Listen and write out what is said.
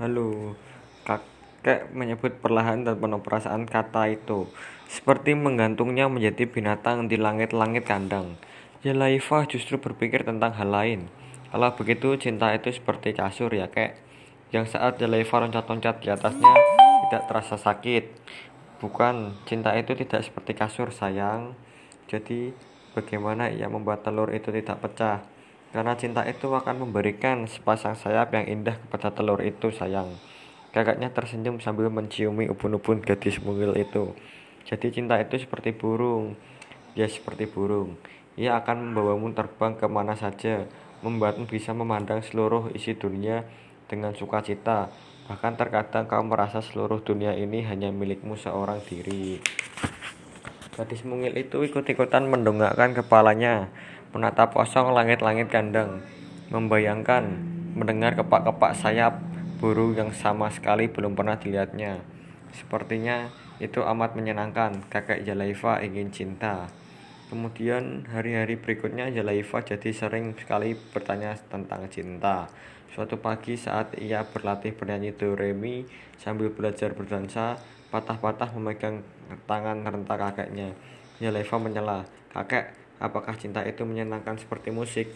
Halo, kakek menyebut perlahan dan penuh perasaan kata itu, seperti menggantungnya menjadi binatang di langit-langit kandang. Yelaifa justru berpikir tentang hal lain. Kalau begitu, cinta itu seperti kasur ya, kek. Yang saat Yelaifa loncat-loncat di atasnya tidak terasa sakit. Bukan, cinta itu tidak seperti kasur, sayang. Jadi, bagaimana ia membuat telur itu tidak pecah? Karena cinta itu akan memberikan sepasang sayap yang indah kepada telur itu, sayang. Kakaknya tersenyum sambil menciumi ubun-ubun gadis mungil itu. Jadi cinta itu seperti burung. Ya seperti burung. Ia akan membawamu terbang ke mana saja, membuatmu bisa memandang seluruh isi dunia dengan sukacita. Bahkan terkadang kau merasa seluruh dunia ini hanya milikmu seorang diri. Gadis mungil itu ikut-ikutan mendongakkan kepalanya menatap kosong langit-langit kandang, membayangkan mendengar kepak-kepak sayap burung yang sama sekali belum pernah dilihatnya. Sepertinya itu amat menyenangkan. Kakek Jalaifa ingin cinta. Kemudian hari-hari berikutnya Jalaifa jadi sering sekali bertanya tentang cinta. Suatu pagi saat ia berlatih bernyanyi do remi sambil belajar berdansa, patah-patah memegang tangan renta kakeknya. Jalaifa menyela, "Kakek, Apakah cinta itu menyenangkan seperti musik?